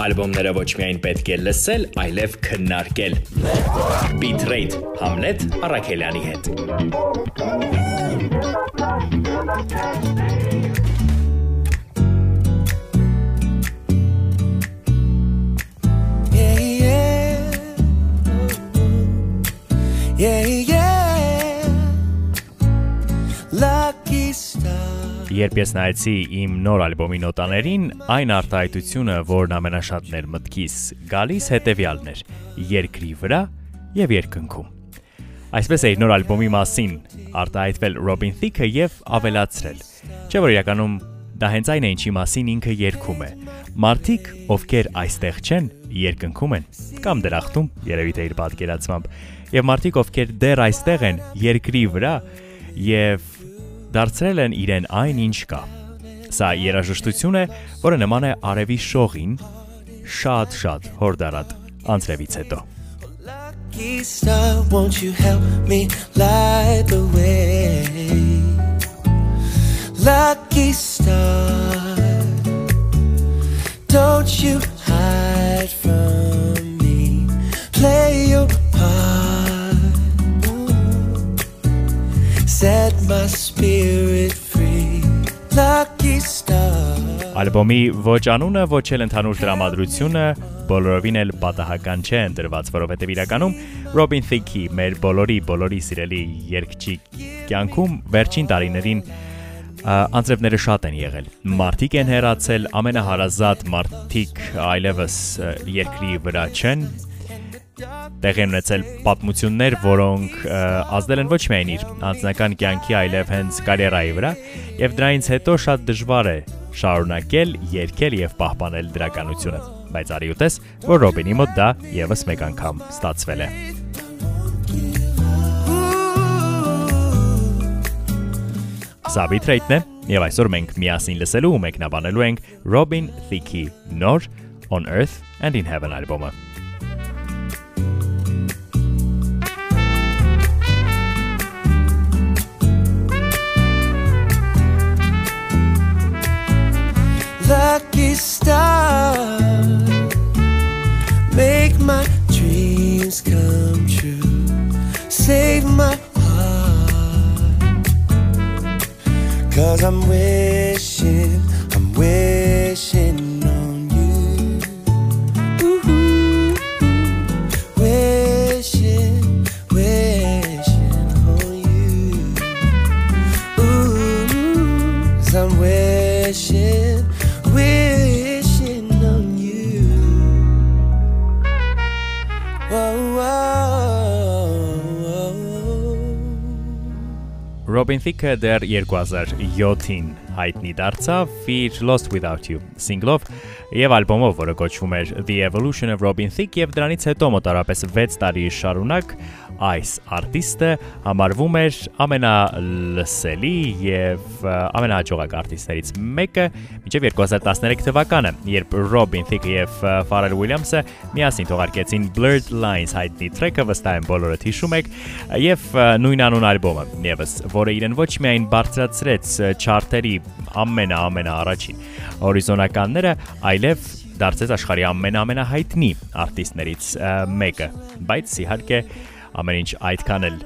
Ալբոմները ոչ միայն պետք է լսել, այլև քննարկել։ Bitrate Hamlet Արաքելյանի հետ։ Yeah, yeah. Yeah, yeah. Երբ ես նայեցի իմ նոր ալբոմի նոտաներին, այն արտահայտությունը, որն ամենաշատն էր մտքիս, գալիս հետևյալն էր՝ երկրի վրա եւ երկնքում։ Այսպես է նոր ալբոմի մասին արտահայտվել Robin Thicke եւ ավելացրել։ Չէ՞ որ իրականում դա հենց այն է, ինչի մասին ինքը երգում է։ Մարդիկ, ովքեր այստեղ չեն, երկնքում են կամ դրախտում, երևի թե իր պատկերացմամբ, եւ մարդիկ, ովքեր դեռ այստեղ են, երկրի վրա եւ դարձրել են իրեն այն, ինչ կա։ Սա երաժշտություն է, որը նման է արևի շողին, շատ-շատ հորդարատ անցրևից հետո։ star, won't you help me light the way? Lucky star, don't you hide from me. Play your part. Set my spirit free. Lucky star. Ալբոմի ոչ անունը, ոչ էլ ընդհանուր տրամադրությունը բոլորովին էլ պատահական չէ ընտրված, որովհետև իրականում Robin Thicke մեր բոլորի բոլորի սիրելի երգչի կյանքում վերջին տարիներին անձրևները շատ են եղել։ Մարտիկ են հերացել, ամենահարազատ մարտիկ այլևս երկրի վրա չեն, տեղի ունեցել պատմություններ, որոնք ազդել են ոչ միայն իր անձնական կյանքի, այլև հենց կարիերայի վրա, եւ դրանից հետո շատ դժվար է շարունակել, երգել եւ պահպանել դրականությունը։ Բայց արի ուտես, որ Ռոբինի մոտ դա եւս մեկ անգամ ստացվել է։ Սա Bitrate-ն է, եւ այսօր մենք միասին լսելու ու մեկնաբանելու ենք Robin Thicke նոր On Earth and in Heaven ալբոմը։ Cause I'm wishing, Robin Thicke դեռ 2007-ին հայտնի դարձավ իր Lost Without You single-ով եւ ալբոմով, որը կոչվում էր The Evolution of Robin Thicke եւ դրանից հետո մոտարապես 6 տարի շարունակ այս արտիստը համարվում էր ամենալսելի եւ ամենահաջողակ արտիստներից մեկը մինչեւ 2013 թվականը, երբ Robin Thicke եւ Pharrell Williams-ը միասին թողարկեցին Blurred Lines հայտնի տրեքը, վստահ եմ բոլորը հիշում եք, եւ ը, նույն անուն ալբոմը, եւս, որը իրեն ոչ միայն բարձրացրեց ը, չարթերի ամենա ամենա առաջին հորիզոնականները, այլև դարձեց աշխարհի ամենաամենահայտնի արտիստներից մեկը, բայց իհարկե ամեն ինչ այդքան էլ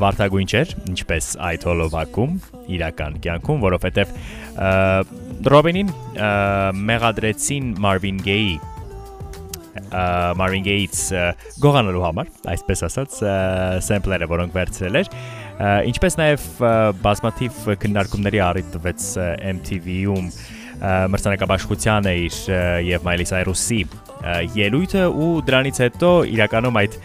վարտագույն չէր, ինչպես այդ հոլովակում իրական կյանքում, որովհետև Ռոբինին մեղադրեցին Marvin Gaye-ի ը, Marvin Gaye-ից գողանալու համար, այսպես ասած, սեմպլերը, որոնք վերցրել էր, ինչպես նաև բազմաթիվ քննարկումների առիթ տվեց MTV-ում ը, մրցանակաբաշխությանը իր եւ Miley Cyrus-ի ելույթը ու դրանից հետո իրականում այդ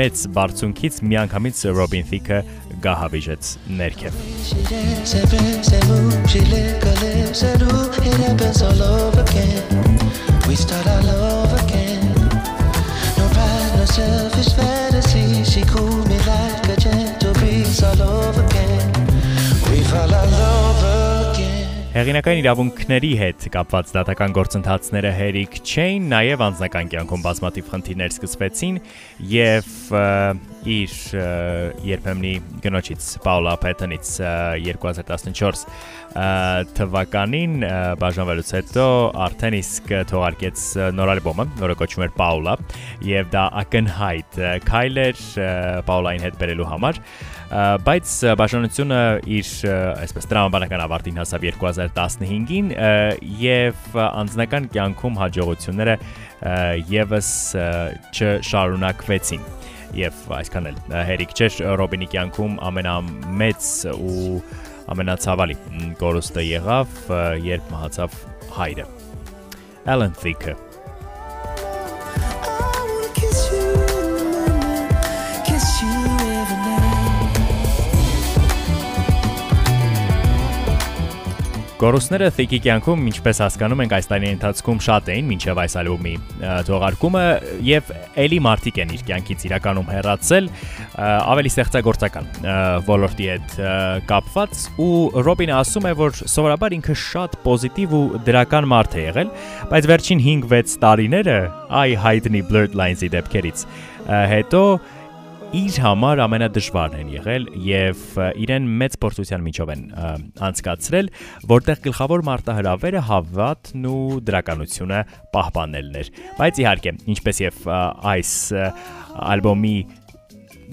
մեծ բարձունքից միանգամից Robin Thicke գահավիժեց ներքև։. We start all over again. No pride, no selfish fantasy. She cool Հեղինակային իրավունքների հետ կապված դատական գործընթացները հերիք չէին, նաև անձնական կյանքում բազմաթիվ խնդիրներ սկսվեցին եւ իր երբեմնի գնոջից Պաուլա Փեթոնից 2014 թվականին բաժանվելուց հետո արդեն իսկ թողարկեց նոր ալբոմը, որը կոչվում էր Paula, եւ դա ակնհայտ քայլ էր Paula-ին հետ բերելու համար բայց բաժանությունը իր այսպես տրամաբանական ավարտին հասավ 2015-ին եւ անձնական կյանքում հաջողությունները եւս չշարունակվեցին եւ այսքան էլ հերիք չէր Ռոբինի կյանքում ամենամեծ ու ամենացավալի կորուստը եղավ, երբ մահացավ հայրը։ Alan Thicke Գորուսները Thicke-ի կյանքում, ինչպես հասկանում ենք, այս տարի ընթացքում շատ էին մինչև այս ալբոմի թողարկումը եւ Էլի Մարտիկ են իր կյանքից իրականում հեռացել ավելի ստեղծագործական ոլորտի հետ կապված ու Ռոբինը ասում է, որ սովորաբար ինքը շատ պոզիտիվ ու դրական մարդ է եղել, բայց վերջին 5-6 տարիները այ հայտնի Blurred Lines-ի դեպքերից հետո իր համար ամենադժվարն են եղել եւ իրեն մեծ փորձության միջով են անցկացրել, որտեղ գլխավոր մարտահրավերը հավատն ու դրականությունը պահպանելն էր։ Բայց իհարկե, ինչպես եւ այս ալբոմի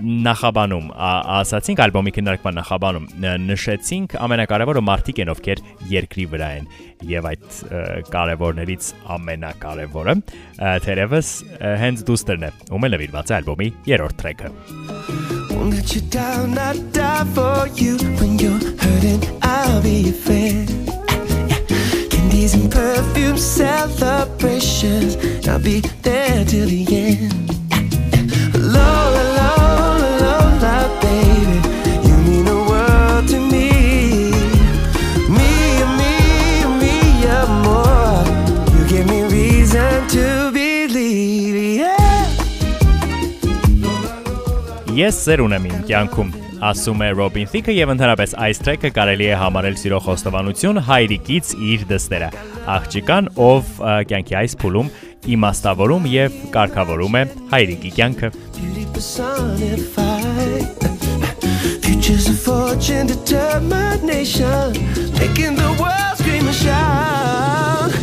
նախաբանում ասացինք ալբոմի քննարկման նախաբանում նշեցինք ամենակարևորը մարդիկ են ովքեր երկրի վրա են եւ այդ կարևորներից ամենակարևորը թերևս հենց դուստերն է ում է նվիրված է ալբոմի երրորդ տրեքը Won't let you down, I'd die for you when you're hurting, I'll be your friend. Candies and perfume celebrations, I'll be there till the end. Lola, Ես սեր ունեմ իմ կյանքում, ասում է Ռոբին Թիքը եւ ընդհանրապես այս տրեքը կարելի է համարել սիրո խոստովանություն հայրիկից իր դստերը։ Աղջիկան, ով կյանքի այս փուլում իմաստավորում եւ կարգավորում է հայրիկի կյանքը։ Futures of fortune, determination, making the world scream and shout.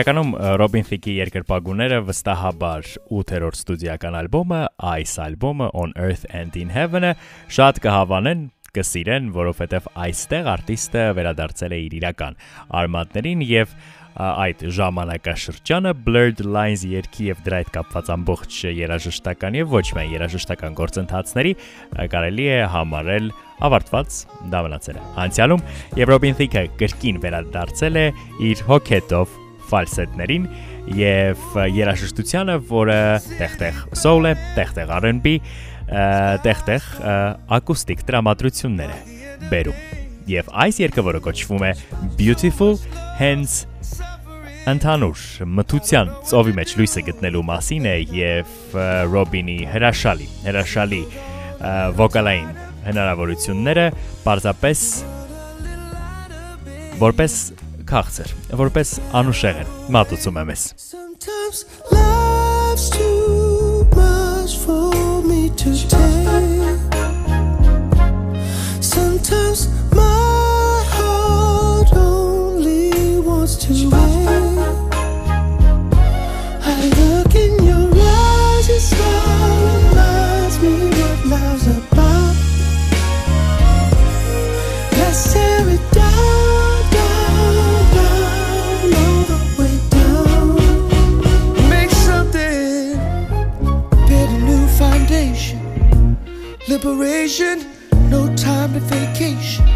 Իրականում Robin Thicke-ի երկրպագուները վստահաբար 8-րդ ստուդիական ալբոմը, այս ալբոմը On Earth and in Heaven-ը շատ կհավանեն կսիրեն, որովհետև այստեղ արտիստը վերադարձել է իր իրական արմատներին եւ այդ ժամանակաշրջանը Blurred Lines երգի եւ դրա հետ կապված ամբողջ երաժշտական եւ ոչ միայն երաժշտական գործընթացների կարելի է համարել ավարտված դա մնացել է անցյալում Robin Thicke կրկին վերադարձել է իր հոքետով ֆալսետներին եւ երաժշտությանը, որը տեղ-տեղ soul է, տեղ-տեղ R&B, տեղ-տեղ ակուստիկ տրամադրություններ է բերում։ Եվ այս երգը, որը կոչվում է Beautiful Hands Անտանուր մթության ծովի մեջ լույսը գտնելու մասին է եւ Ռոբինի հրաշալի, հրաշալի վոկալային հնարավորությունները պարզապես որպես քաղցր, որպես անուշեղ են մատուցում եմ ես։ Liberation, no time to vacation.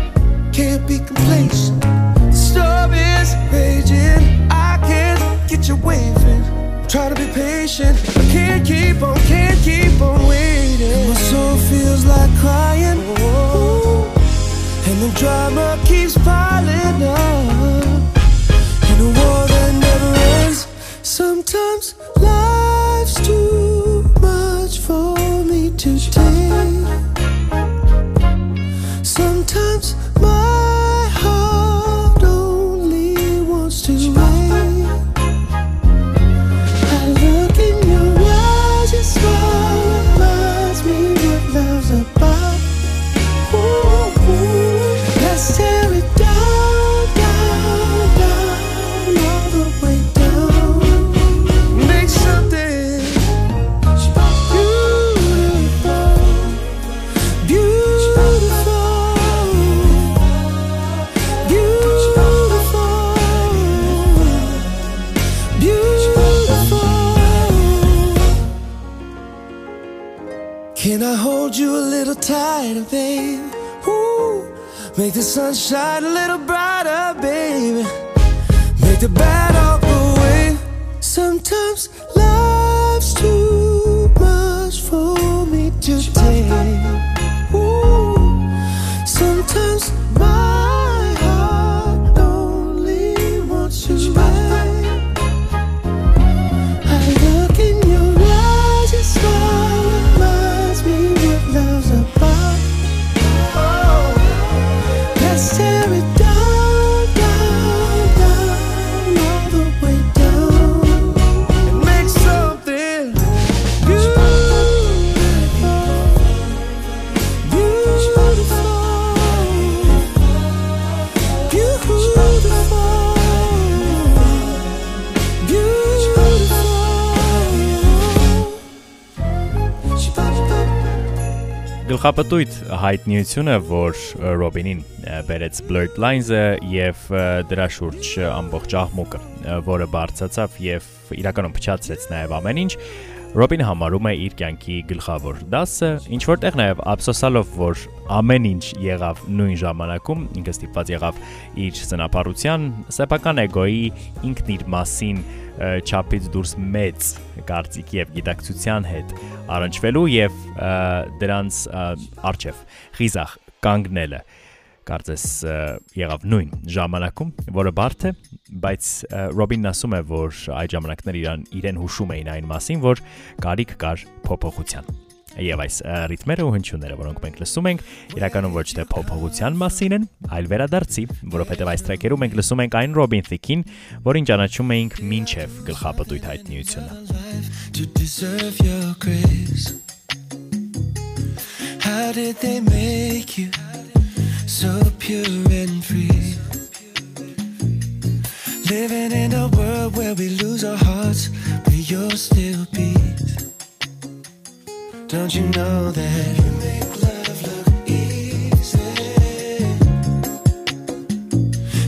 Can't be complacent. The storm is raging. I can't get you waving. Try to be patient. I can't keep on, can't keep on waiting. And my soul feels like crying. Ooh. And the drama keeps piling up In a war Գլխապտույտ հայտնիությունը, որ Ռոբինին բերեց Blurred Lines-ը եւ դրա շուրջ ամբողջ աղմուկը, որը բարձացավ եւ իրականում փչացրեց նաեւ ամեն ինչ, Ռոբինը համարում է իր կյանքի գլխավոր դասը, ինչ որտեղ նաև ափսոսալով, որ ամեն ինչ եղավ նույն ժամանակում, ինքը ստիպված եղավ իր ծնապարության, սեփական էգոյի ինքն իր մասին չափից դուրս մեծ կարծիքի եւ գիտակցության հետ առնչվելու եւ դրանց արչեվ խիզախ կանգնելը կարծես եղավ նույն ժամանակում, որը բարդ է, բայց Ռոբինն ասում է, որ այդ ժամանակներ իրան իրեն հուշում էին այն մասին, որ կարիք կար փոփոխության։ Եվ այս ռիթմերը ու հնչյունները, որոնք մենք լսում ենք, իրականում ոչ թե փոփոխության մասին են, այլ վերադարձի, որովհետև այս տրեքերում մենք լսում ենք այն Ռոբին Թիկին, որին ճանաչում էինք մինչև գլխապտույտ հայտնիությունը։ How did they make you so pure and free. Living in a world where we lose our hearts, but you'll still beat. Don't you know that you make love look easy?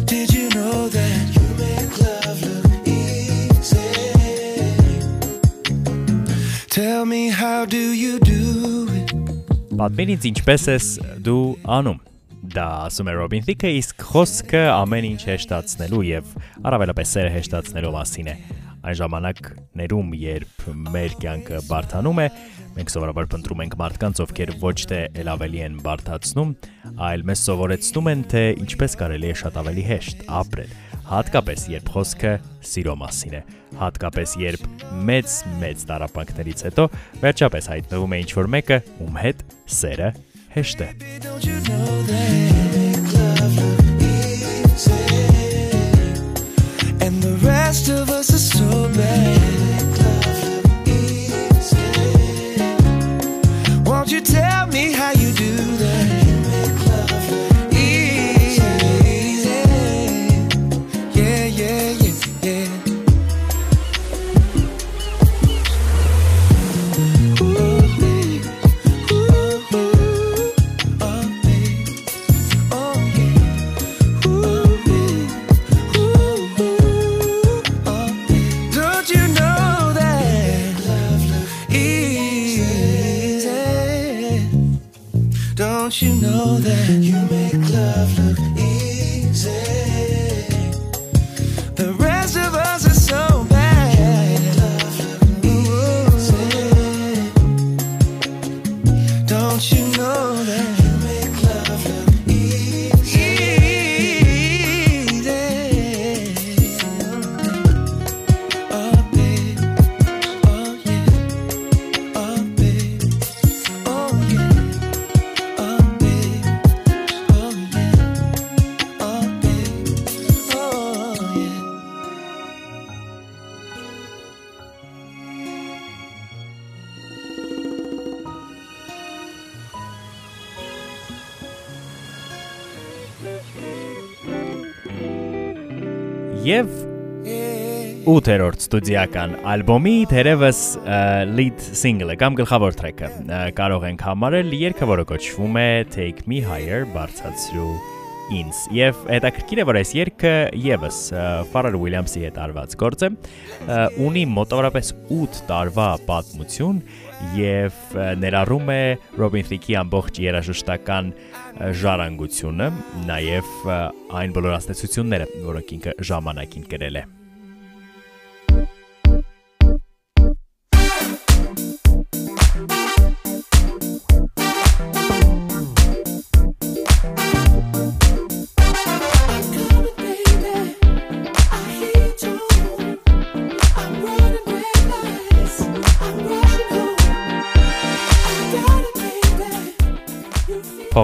Did you know that you make love look easy? Tell me, how do you do it? Pat Billings viņš pesēs Du Anum. Դա ասում է Ռոբին Թիքը, իսկ խոսքը ամեն ինչ հեշտացնելու եւ առավելապես սերը հեշտացնելու մասին է։ Այն ժամանակներում, երբ մեր կյանքը բարթանում է, մենք սովորաբար փնտրում ենք մարդկանց, ովքեր ոչ թե ել ավելի են բարթացնում, այլ մեզ սովորեցնում են, թե ինչպես կարելի է շատ ավելի հեշտ ապրել հատկապես երբ խոսքը սիրո մասին է, հատկապես երբ մեծ-մեծ տարապանքներից հետո վերջապես հայտնվում է ինչ-որ մեկը, ում հետ սերը Hashtag. And the rest of us are so bad. Եվ 8-րդ ստուդիական ալբոմի թերևս lead single-ը կամ գլխավոր track-ը կարող ենք համարել երգը, որը կոչվում է Take Me Higher, բարձրացրու ինձ։ Եվ հետաքրքիր է, որ այս երգը եւս Pharrell Williams-ի հետ արված գործ է, ունի մոտավորապես 8 տարվա պատմություն եւ ներառում է Robin Thicke-ի ամբողջ երաժշտական ժառանգությունը, նաև այն բոլոր աստեցությունները, որոնք ինքը ժամանակին կրել է։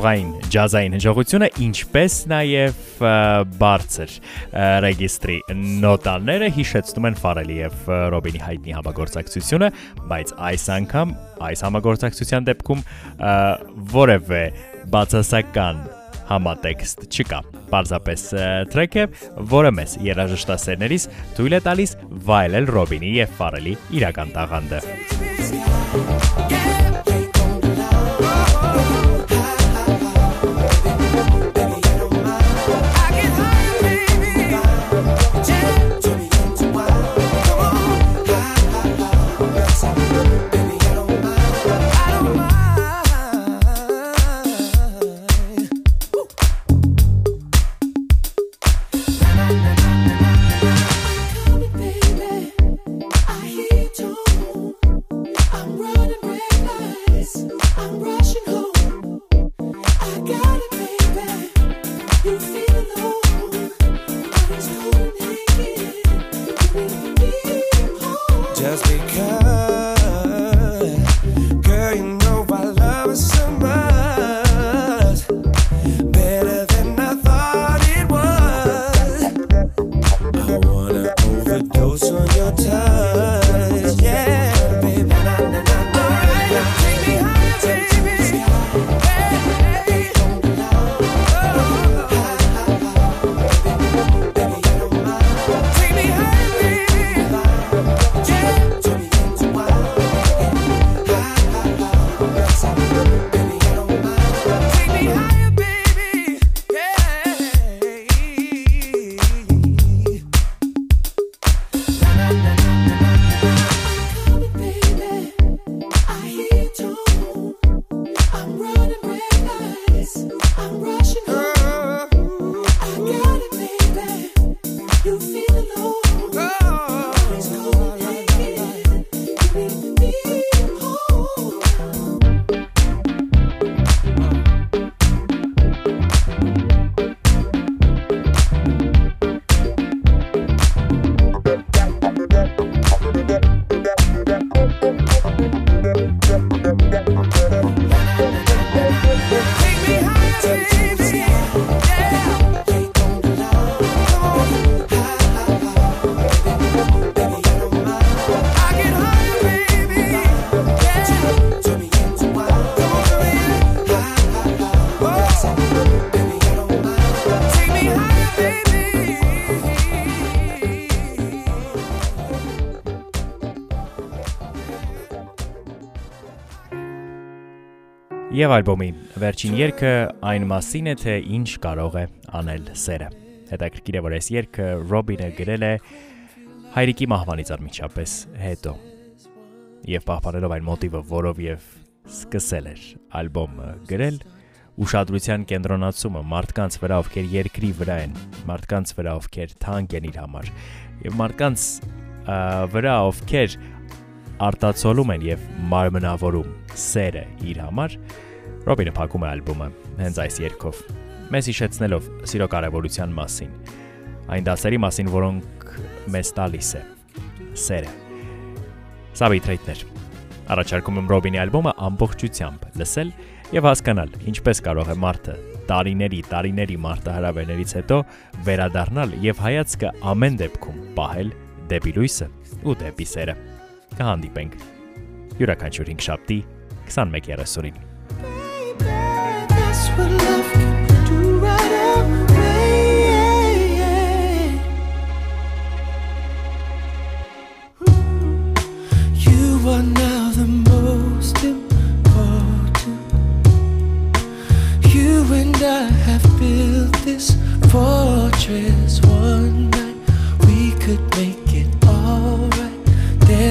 փողային ջազային հնչողությունը, ինչպես նաև բարձր ռեգիստրի նոտաները հիշեցնում են Ֆարելի եւ Ռոբինի հայտնի համագործակցությունը, բայց այս անգամ այս համագործակցության դեպքում որևէ բացասական համատեքստ չկա։ Պարզապես տրեք է, որը մեզ երաժշտասերներից թույլ է տալիս վայելել Ռոբինի եւ Ֆարելի իրական տաղանդը։ because Եվ ալբոմի վերջին երգը այն մասին է, թե ինչ կարող է անել սերը։ Հետաքրքիր է, որ այս երգը Ռոբինը գրել է հայրիկի մահվանից անմիջապես հետո։ Եվ պահպանելով այն մոտիվը, որով եւ սկսել էր ալբոմը գրել, ուշադրության կենտրոնացումը մարդկանց վրա, ովքեր երկրի վրա են, մարդկանց վրա, ովքեր թանկ են իր համար, եւ մարդկանց վրա, ովքեր արտացոլում են եւ մարմնավորում սերը իր համար, Ռոբինը փակում է ալբոմը հենց այս երգով, մեզ հիշեցնելով սիրո կարևորության մասին, այն դասերի մասին, որոնք մեզ տալիս է սերը։ Սա բիթրեյթներ։ Առաջարկում եմ Ռոբինի ալբոմը ամբողջությամբ լսել եւ հասկանալ ինչպես կարող է մարդը տարիների, տարիների մարտահրավերներից հետո վերադառնալ եւ հայացքը ամեն դեպքում պահել դեպի լույսը ու դեպի սերը։ Կհանդիպենք յուրաքանչյուր 5 շաբթի 21:30-ին։ fortress one night we could make it alright.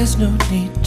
There's no need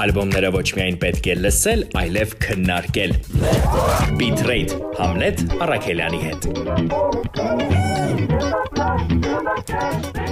Ալբոմները ոչ միայն պետք է լսել, այլև քննարկել։ Bitrate Hamlet Արաքելյանի հետ։ Thank you.